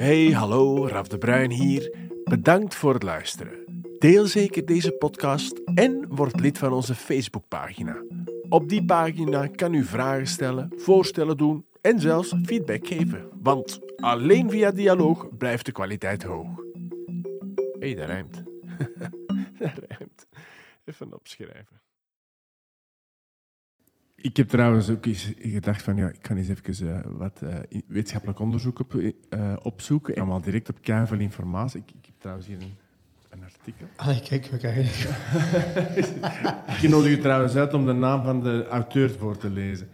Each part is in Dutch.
Hey, hallo, Raf de Bruin hier. Bedankt voor het luisteren. Deel zeker deze podcast en word lid van onze Facebookpagina. Op die pagina kan u vragen stellen, voorstellen doen en zelfs feedback geven. Want alleen via dialoog blijft de kwaliteit hoog. Hey, dat rijmt. dat rijmt. Even opschrijven. Ik heb trouwens ook eens gedacht van, ja, ik kan eens even uh, wat uh, wetenschappelijk onderzoek op, uh, opzoeken. En allemaal direct op veel informatie. Ik, ik, heb trouwens hier een, een artikel. Ah, kijk, we krijgen Ik nodig je trouwens uit om de naam van de auteur voor te lezen.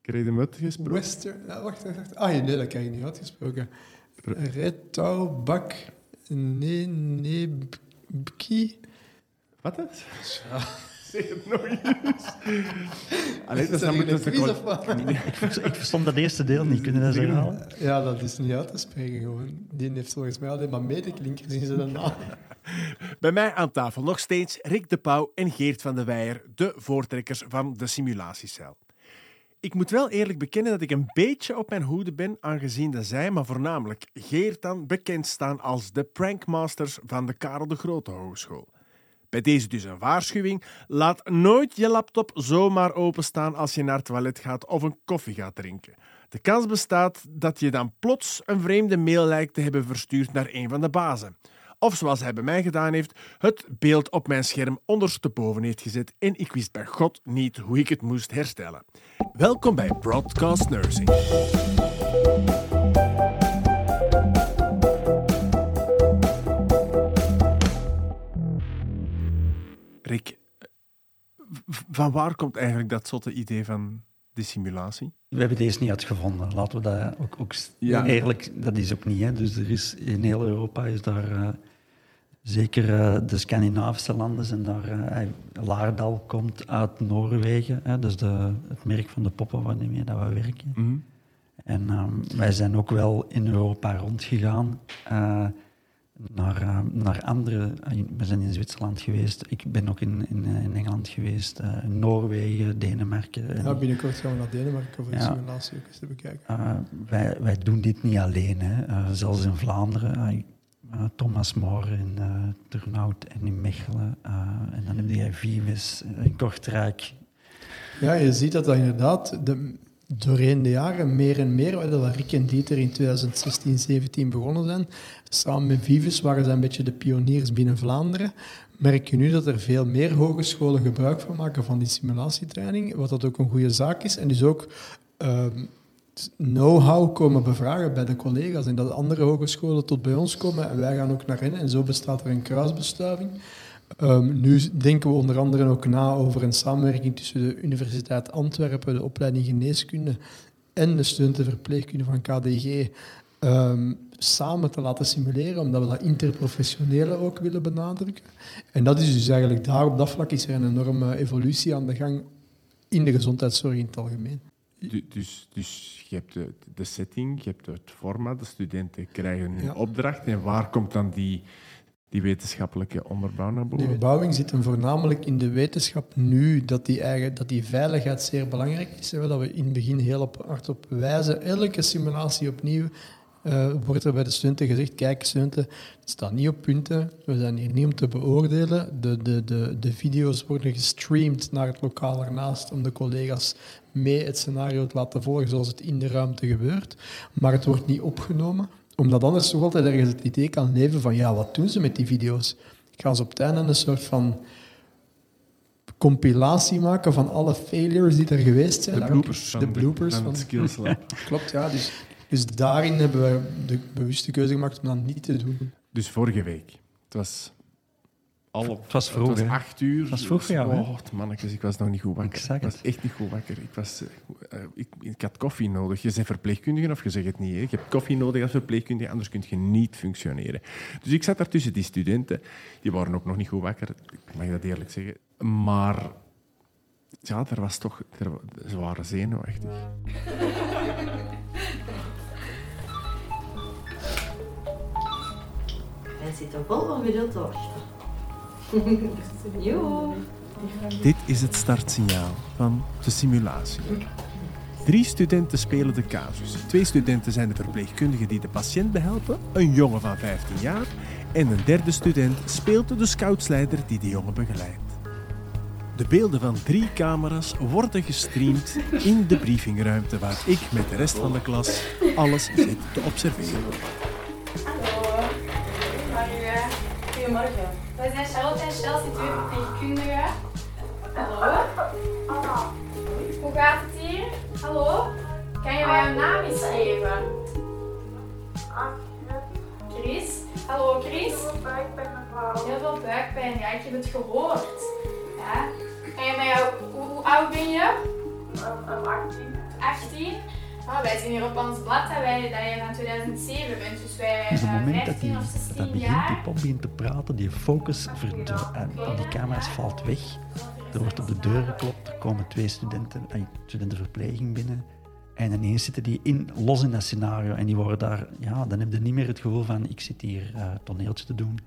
Kreeg je hem uitgesproken? Western... Ja, wacht, wacht. Ah, nee, dat krijg je niet uitgesproken. Retouw, Bak, Nenebki. Wat is ja. Zeg het nog eens. Allee, dat is dan moeten ze Ik verstond dat eerste deel niet. Kunnen dat herhalen? Ja, dat is niet uit te spreken gewoon. Die heeft volgens mij alleen maar medeklinkers in zijn naam. Bij mij aan tafel nog steeds Rick de Pauw en Geert van de Weijer, de voortrekkers van de simulatiecel. Ik moet wel eerlijk bekennen dat ik een beetje op mijn hoede ben, aangezien dat zij, maar voornamelijk Geert dan, bekend staan als de prankmasters van de Karel de Grote Hogeschool. Bij deze dus een waarschuwing. Laat nooit je laptop zomaar openstaan als je naar het toilet gaat of een koffie gaat drinken. De kans bestaat dat je dan plots een vreemde mail lijkt te hebben verstuurd naar een van de bazen. Of zoals hij bij mij gedaan heeft, het beeld op mijn scherm ondersteboven heeft gezet en ik wist bij God niet hoe ik het moest herstellen. Welkom bij Broadcast Nursing. Van waar komt eigenlijk dat zotte idee van de simulatie? We hebben deze niet uitgevonden. Laten we dat ook, ook ja. eigenlijk, dat is ook niet. Hè. Dus er is in heel Europa is daar uh, zeker uh, de Scandinavische landen zijn daar. Uh, Laardal komt uit Noorwegen, hè, dus de, het merk van de poppen waarmee dat we werken. Mm -hmm. En um, wij zijn ook wel in Europa rondgegaan naar, uh, naar andere... We zijn in Zwitserland geweest. Ik ben ook in, in, in Engeland geweest. Uh, Noorwegen, Denemarken. Ja, binnenkort gaan we naar Denemarken voor de ja, simulatie ook eens te bekijken. Uh, wij, wij doen dit niet alleen. Hè. zelfs in Vlaanderen. Thomas More in Turnhout en in Mechelen. en dan heb je Vives in Kortrijk. Ja, je ziet dat dat inderdaad... De, doorheen de jaren meer en meer, dat Rick en Dieter in 2016, 17 begonnen zijn, samen met Vives waren ze een beetje de pioniers binnen Vlaanderen, merk je nu dat er veel meer hogescholen gebruik van maken van die simulatietraining, wat dat ook een goede zaak is. En dus ook uh, know-how komen bevragen bij de collega's en dat andere hogescholen tot bij ons komen en wij gaan ook naar hen en zo bestaat er een kruisbestuiving. Um, nu denken we onder andere ook na over een samenwerking tussen de Universiteit Antwerpen, de opleiding geneeskunde en de studentenverpleegkunde van KDG um, samen te laten simuleren, omdat we dat interprofessionele ook willen benadrukken. En dat is dus eigenlijk daar, op dat vlak is er een enorme evolutie aan de gang in de gezondheidszorg in het algemeen. Dus, dus je hebt de, de setting, je hebt het format, de studenten krijgen een ja. opdracht en waar komt dan die die wetenschappelijke onderbouwing? Die onderbouwing zit voornamelijk in de wetenschap nu, dat die, eigen, dat die veiligheid zeer belangrijk is. Dat we in het begin heel op, hard op wijzen. Elke simulatie opnieuw uh, wordt er bij de studenten gezegd, kijk studenten, het staat niet op punten, we zijn hier niet om te beoordelen. De, de, de, de video's worden gestreamd naar het lokaal ernaast om de collega's mee het scenario te laten volgen zoals het in de ruimte gebeurt. Maar het wordt niet opgenomen omdat anders toch altijd ergens het idee kan leven van, ja, wat doen ze met die video's? Gaan ze op het einde een soort van compilatie maken van alle failures die er geweest zijn? De bloopers. De bloopers van, van, het Skills Lab. Klopt, ja. Dus, dus daarin hebben we de bewuste keuze gemaakt om dat niet te doen. Dus vorige week. Het was al op, het was vroeg, het was acht uur. Het was vroeg voor jou, Oh, mannetjes, ik was nog niet goed wakker. Exact. Ik was echt niet goed wakker. Ik, was, uh, ik, ik, had koffie nodig. Je bent verpleegkundige of je zegt het niet. Hè? Je hebt koffie nodig als verpleegkundige, anders kun je niet functioneren. Dus ik zat daar tussen die studenten. Die waren ook nog niet goed wakker. Ik mag dat eerlijk zeggen. Maar ja, er was toch... Er, ze waren zenuwachtig. Hij zit er vol ongeduld te Dit is het startsignaal van de simulatie. Drie studenten spelen de casus. Twee studenten zijn de verpleegkundigen die de patiënt behelpen, een jongen van 15 jaar, en een derde student speelt de scoutsleider die de jongen begeleidt. De beelden van drie camera's worden gestreamd in de briefingruimte waar ik met de rest van de klas alles zit te observeren. Hallo. Goedemorgen. Goedemorgen. Wij zijn Charlotte en Chelsea, twee verpleegkundigen. Hallo. Hoe gaat het hier? Hallo. Kan je mij een naam eens geven? Chris. Hallo Chris. Heel veel buikpijn, ja, ik heb het gehoord. Ja. Kan je mij, hoe, hoe oud ben je? 18. Oh, wij zien hier op ons blad dat, wij, dat je van 2007 bent, dus wij Dus op uh, het moment dat 15 die, of dat 16 begint, die pop begint te praten, die focus verdwijnt en die camera's valt weg. Er wordt op de deur geklopt, er komen twee studenten, ay, studentenverpleging binnen. En ineens zitten die in, los in dat scenario en die worden daar, ja, dan heb je niet meer het gevoel van ik zit hier eh toneeltje te doen.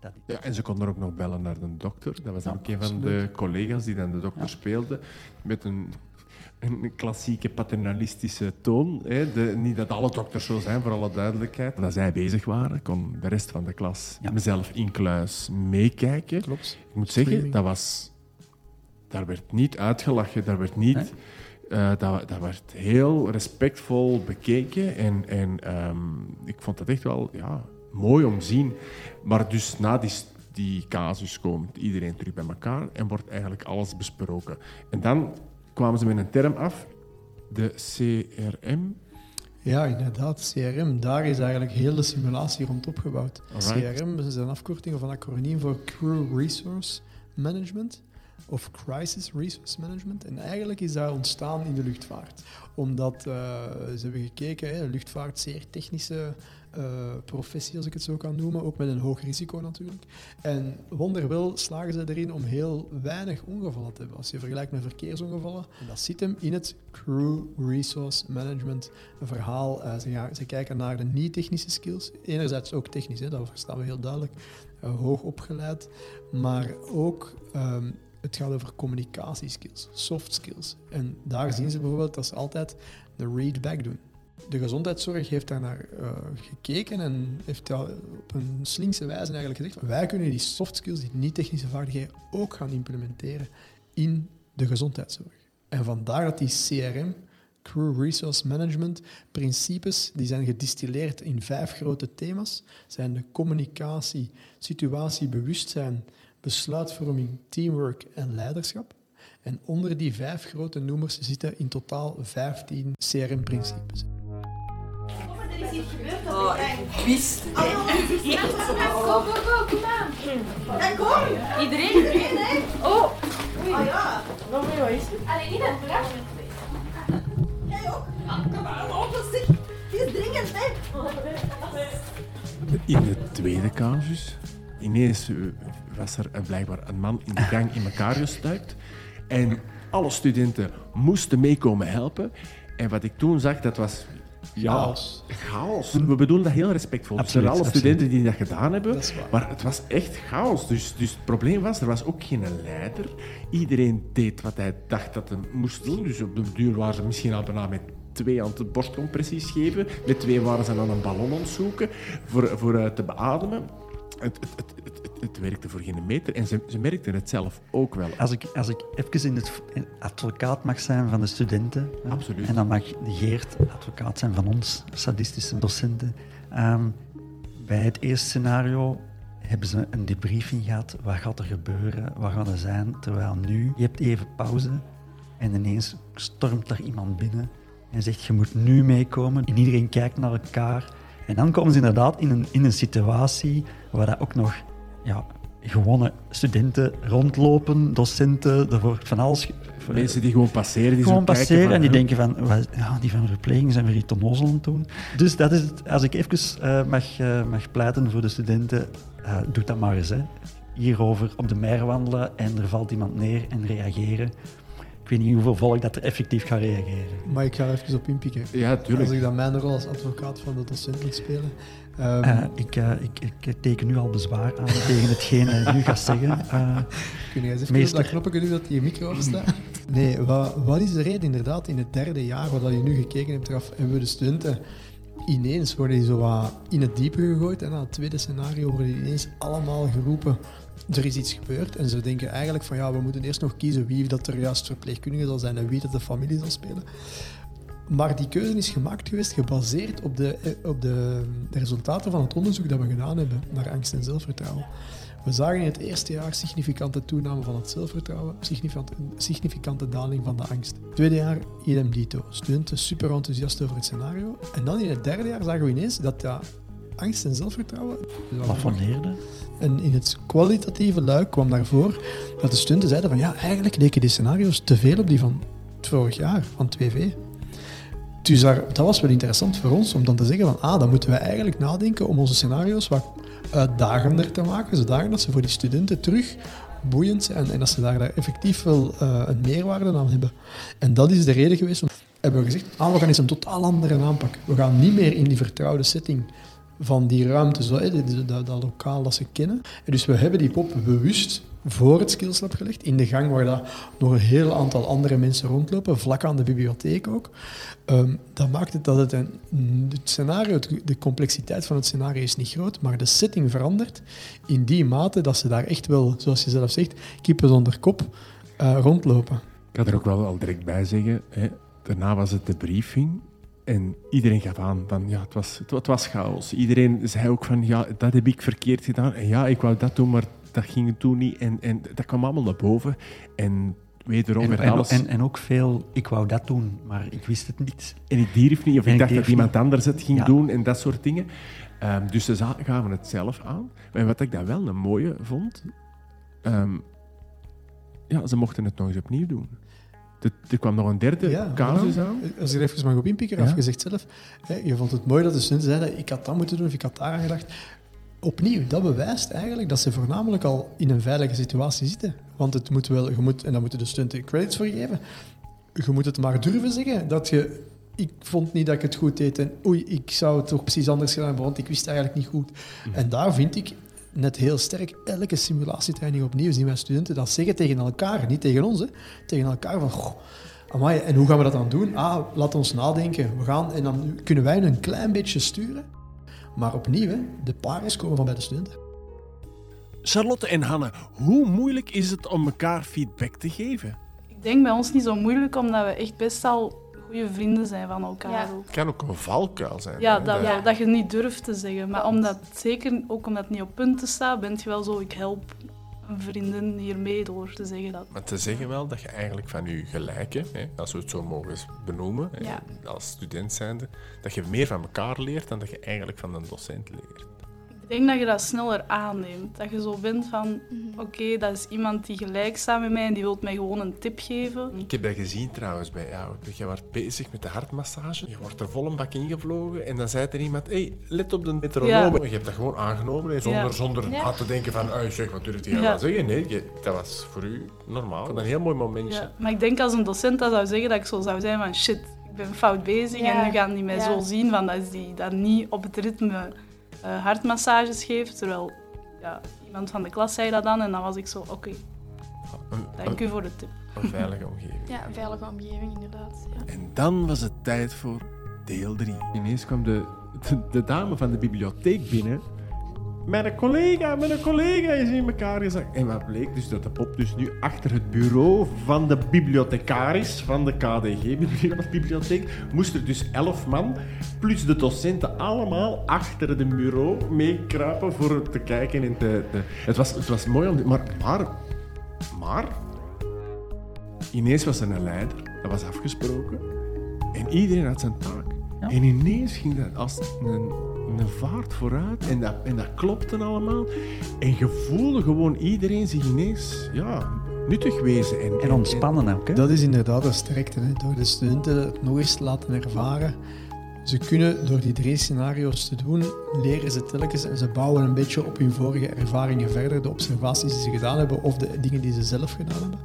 Dat, Ja, en ze konden ook nog bellen naar de dokter. Dat was Ja, ook een van de collega's die dan de dokter speelde. Met een, een klassieke paternalistische toon. Hè. De, niet dat alle dokters zo zijn, voor alle duidelijkheid. Als zij bezig waren, kon de rest van de klas, Ja. mezelf incluis, meekijken. Klopt. Ik moet zeggen, Streaming. dat was... Daar werd niet uitgelachen, daar werd niet... Nee? eh, dat, dat werd heel respectvol bekeken. En, en ehm, ik vond dat echt wel ja, mooi om te zien. Maar dus na die, die casus komt iedereen terug bij elkaar en wordt eigenlijk alles besproken. En dan kwamen ze met een term af, de CRM. Ja, inderdaad. CRM, daar is eigenlijk heel de simulatie rond opgebouwd. Alright. CRM is een afkorting of een acroniem voor Crew Resource Management of Crisis Resource Management. En eigenlijk is dat ontstaan in de luchtvaart. Omdat eh, ze hebben gekeken, hè, luchtvaart, zeer technische eh, professie, als ik het zo kan noemen, ook met een hoog risico natuurlijk. En wonderwel slagen ze erin om heel weinig ongevallen te hebben. Als je vergelijkt met verkeersongevallen, en dat zit hem in het Crew Resource Management verhaal. Eh, ze, gaan, ze kijken naar de niet-technische skills. Enerzijds ook technisch, hè, dat verstaan we heel duidelijk, eh, hoog opgeleid. Maar ook ehm, het gaat over communicatieskills, soft skills. En daar zien ze bijvoorbeeld dat ze altijd de read-back doen. De gezondheidszorg heeft daar naar eh, gekeken en heeft op een slinkse wijze eigenlijk gezegd: wij kunnen die soft skills, die niet-technische vaardigheden, ook gaan implementeren in de gezondheidszorg. En vandaar dat die CRM, Crew Resource Management, principes, die zijn gedistilleerd in vijf grote thema's, zijn de communicatie, situatie, bewustzijn, besluitvorming, teamwork en leiderschap. En onder die vijf grote noemers zitten in totaal 15 CRM-principes. Is gebeurd op Oh, ik wist het. Go, go, go, kom aan. Ja, kom! Iedereen? Iedereen, hè? Oh, Ah ja, alleen niet het blad. jij ook? Ja, kom zeg. Het is dringend, hè? In de tweede casus, ineens eh, was er blijkbaar een man in de gang in elkaar gestuikt. En alle studenten moesten meekomen helpen. En wat ik toen zag, dat was... Ja, Chaos. chaos. We bedoelen dat heel respectvol. Dus Absoluut, er zijn alle absoluut. studenten die dat gedaan hebben. Dat is waar. Maar het was echt chaos. Dus, dus het probleem was, er was ook geen leider. Iedereen deed wat hij dacht dat hij moest doen. Dus op de duur waren ze misschien al bijna met twee aan het borstcompressies geven. Met twee waren ze aan een ballon aan het zoeken voor, voor eh, te beademen. Het, het, het, het, werkte voor geen meter. En ze, ze merkten het zelf ook wel. Als ik, als ik even in het in advocaat mag zijn van de studenten. Absoluut. En dan mag de Geert advocaat zijn van ons, sadistische docenten. Ehm, bij het eerste scenario hebben ze een debriefing gehad. Wat gaat er gebeuren? Wat gaat er zijn? Terwijl nu, je hebt even pauze en ineens stormt er iemand binnen en zegt je moet nu meekomen. En iedereen kijkt naar elkaar. En dan komen ze inderdaad in een, in een situatie waar dat ook nog ja, gewone studenten rondlopen, docenten, er wordt van alles... Mensen die gewoon passeren. Die gewoon passeren van, en die denken van, wat- ja, die van verpleging zijn weer iets onnozel aan het doen. Dus dat is het, als ik even eh, mag, eh, mag pleiten voor de studenten, eh, doe dat maar eens. Hè. Hierover op de mer wandelen en er valt iemand neer en reageren. Ik weet niet hoeveel volk dat er effectief gaat reageren. Maar ik ga er even op inpikken. Ja, tuurlijk. Als ik dan mijn rol als advocaat van de docent moet spelen. Ehm, Eh, ik, eh, ik, ik teken nu al bezwaar aan tegen hetgeen ik nu ga zeggen. Eh, kun je eens even meester. op dat knopje doen dat die micro afstaat? Nee, wat, wat is de reden inderdaad in het derde jaar, wat je nu gekeken hebt, eraf, hebben we de studenten ineens worden die zo wat in het diepe gegooid. En na het tweede scenario worden die ineens allemaal geroepen. Er is iets gebeurd en ze denken eigenlijk van ja, we moeten eerst nog kiezen wie dat er juist verpleegkundige zal zijn en wie dat de familie zal spelen. Maar die keuze is gemaakt geweest gebaseerd op de, eh, op de, resultaten van het onderzoek dat we gedaan hebben naar angst en zelfvertrouwen. We zagen in het eerste jaar significante toename van het zelfvertrouwen, significante, significante daling van de angst. Tweede jaar, idem dito. Studenten super enthousiast over het scenario. En dan in het derde jaar zagen we ineens dat ja, angst en zelfvertrouwen... Plafonneerde. En in het kwalitatieve luik kwam daarvoor dat de studenten zeiden van ja, eigenlijk leken die scenario's te veel op die van het vorig jaar, van 2V. Dus daar, dat was wel interessant voor ons om dan te zeggen van ah, dan moeten we eigenlijk nadenken om onze scenario's wat uitdagender te maken, zodat dat ze voor die studenten terug boeiend zijn en dat ze daar, daar effectief wel uh, een meerwaarde aan hebben. En dat is de reden geweest. Hebben we gezegd, ah, we gaan eens een totaal andere aanpak. We gaan niet meer in die vertrouwde setting van die ruimte, zo, dat, dat, lokaal dat ze kennen. En dus we hebben die pop bewust voor het Skillslab gelegd, in de gang waar dat nog een heel aantal andere mensen rondlopen, vlak aan de bibliotheek ook. Um, dat maakt het dat het, een, het scenario, de complexiteit van het scenario is niet groot, maar de setting verandert in die mate dat ze daar echt wel, zoals je zelf zegt, kippen zonder kop uh, rondlopen. Ik ga er ook wel al direct bij zeggen, hè, daarna was het de briefing en iedereen gaf aan van ja, het was, het, was chaos. Iedereen zei ook van ja, dat heb ik verkeerd gedaan. En ja, ik wou dat doen, maar dat ging toen niet. En, en dat kwam allemaal naar boven. En wederom en, alles... En, en, ook veel, ik wou dat doen, maar ik wist het niet. En ik durf niet, of ik dacht dat iemand anders het ging doen en dat soort dingen. Um, dus ze gaven het zelf aan. Maar wat ik dan wel een mooie vond, um, ja, ze mochten het nog eens opnieuw doen. Er kwam nog een derde ja, casus aan. Als ik er even mag op inpikken, ja. afgezegd zelf. Je vond het mooi dat de studenten zeiden, ik had dat moeten doen of ik had daar aan gedacht. Opnieuw, dat bewijst eigenlijk dat ze voornamelijk al in een veilige situatie zitten. Want het moet wel, je moet, en daar moeten de studenten credits voor geven, je moet het maar durven zeggen dat je ik vond niet dat ik het goed deed en oei, ik zou het toch precies anders gedaan hebben, want ik wist eigenlijk niet goed. Mhm. En daar vind ik net heel sterk, elke simulatietraining opnieuw zien wij studenten dat zeggen tegen elkaar, niet tegen ons, hè, tegen elkaar van, goh, amai, en hoe gaan we dat dan doen? Ah, laat ons nadenken. We gaan, en dan kunnen wij een klein beetje sturen, maar opnieuw, de parels komen van bij de studenten. Charlotte en Hanne, hoe moeilijk is het om elkaar feedback te geven? Ik denk bij ons niet zo moeilijk, omdat we echt best al goede vrienden zijn van elkaar. Het kan ook een valkuil zijn. Ja, dat, dat je niet durft te zeggen. Maar omdat, zeker ook omdat het niet op punten staat, bent je wel zo, ik help een vriendin hiermee door te zeggen dat. Maar te zeggen wel dat je eigenlijk van je gelijke, hè, als we het zo mogen benoemen, als student zijnde, dat je meer van elkaar leert dan dat je eigenlijk van een docent leert. Ik denk dat je dat sneller aanneemt. Dat je zo bent van, mhm. oké, dat is iemand die gelijk staat met mij en die wil mij gewoon een tip geven. Ik heb dat gezien trouwens bij jou. Je wordt bezig met de hartmassage. Je wordt er vol een bak ingevlogen en dan zei er iemand, hey, let op de metronoom. Je hebt dat gewoon aangenomen, zonder, zonder aan te denken van, oh, zeg, wat durft hij ja. zeggen? Nee, dat was voor u normaal. Een heel mooi momentje. Maar ik denk als een docent dat zou zeggen, dat ik zo zou zijn van, shit, ik ben fout bezig en nu gaan die mij zo zien van dat die dat niet op het ritme uh, hartmassages geeft. Terwijl ja, iemand van de klas zei dat dan en dan was ik zo, oké, dank u voor de tip. Een veilige omgeving. Ja, een veilige omgeving inderdaad. Ja. En dan was het tijd voor deel 3. Ineens kwam de, de dame van de bibliotheek binnen mijn collega, mijn collega is in elkaar gezakt. En wat bleek dus dat de pop dus nu achter het bureau van de bibliothecaris van de KDG-bibliotheek moest er dus elf man plus de docenten allemaal achter het bureau meekruipen voor te kijken en te, Het, was, het was mooi om... Maar, maar, maar... Ineens was er een leider, dat was afgesproken. En iedereen had zijn taak. En ineens ging dat als een een vaart vooruit en dat, en dat klopte allemaal. En je voelde gewoon iedereen zich ineens ja, nuttig wezen. En, en ontspannen ook. Hè? Dat is inderdaad een sterkte. Hè? Door de studenten het nog eens te laten ervaren. Ze kunnen door die drie scenario's te doen, leren ze telkens en ze bouwen een beetje op hun vorige ervaringen verder, de observaties die ze gedaan hebben of de dingen die ze zelf gedaan hebben.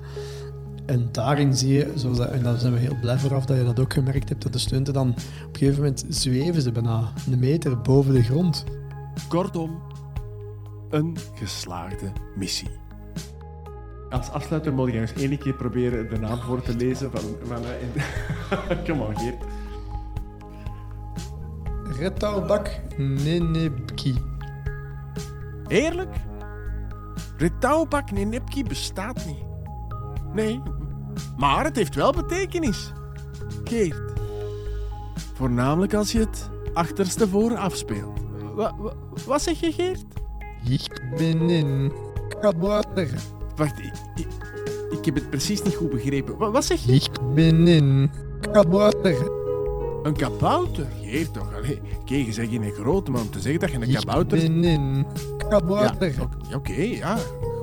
En daarin zie je, zoals dat, en daar zijn we heel blij vooraf dat je dat ook gemerkt hebt, dat de studenten dan op een gegeven moment zweven ze bijna een meter boven de grond. Kortom, een geslaagde missie. Als afsluiter moet je eens één keer proberen de naam voor te lezen van... van uh, Kom on, Geert. Retaubak Nenebki. Eerlijk? Retaubak Nenebki bestaat niet. Nee, maar het heeft wel betekenis. Geert. Voornamelijk als je het achterstevoren afspeelt. Wa, wa, wat zeg je, Geert? Ik ben een kabouter. Wacht, ik, ik, ik, heb het precies niet goed begrepen. Wat, wat zeg je? Ik ben een kabouter. Een kabouter? Geert toch? Allee, kijk, je zegt geen grote, maar om te zeggen dat je een Ik kabouter... ben een kabouter. Ja, oké, oké, ja.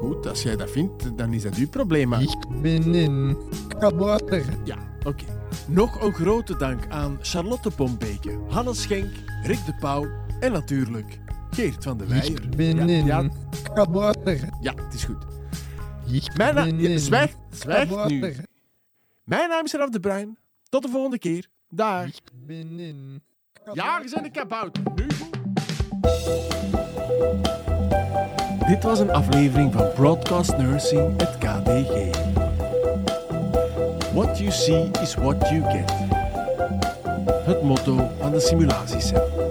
Goed, als jij dat vindt, dan is dat uw probleem. Maar... Ik ben een kabouter. Ja, oké. Nog een grote dank aan Charlotte Pombeke, Hannes Schenk, Rick de Pauw en natuurlijk Geert van de Weijer. Ik ben ja, ja, een kabouter. ja, het is goed. Ik Mijn naam... ben een zwijg, zwijg nu. Mijn naam is Raf de Bruin. Tot de volgende keer. Dag. Ik ben bent een kabouter. Nu. Dit was een aflevering van Broadcast Nursing, het KDG. What you see is what you get. Het motto van de simulatiecel.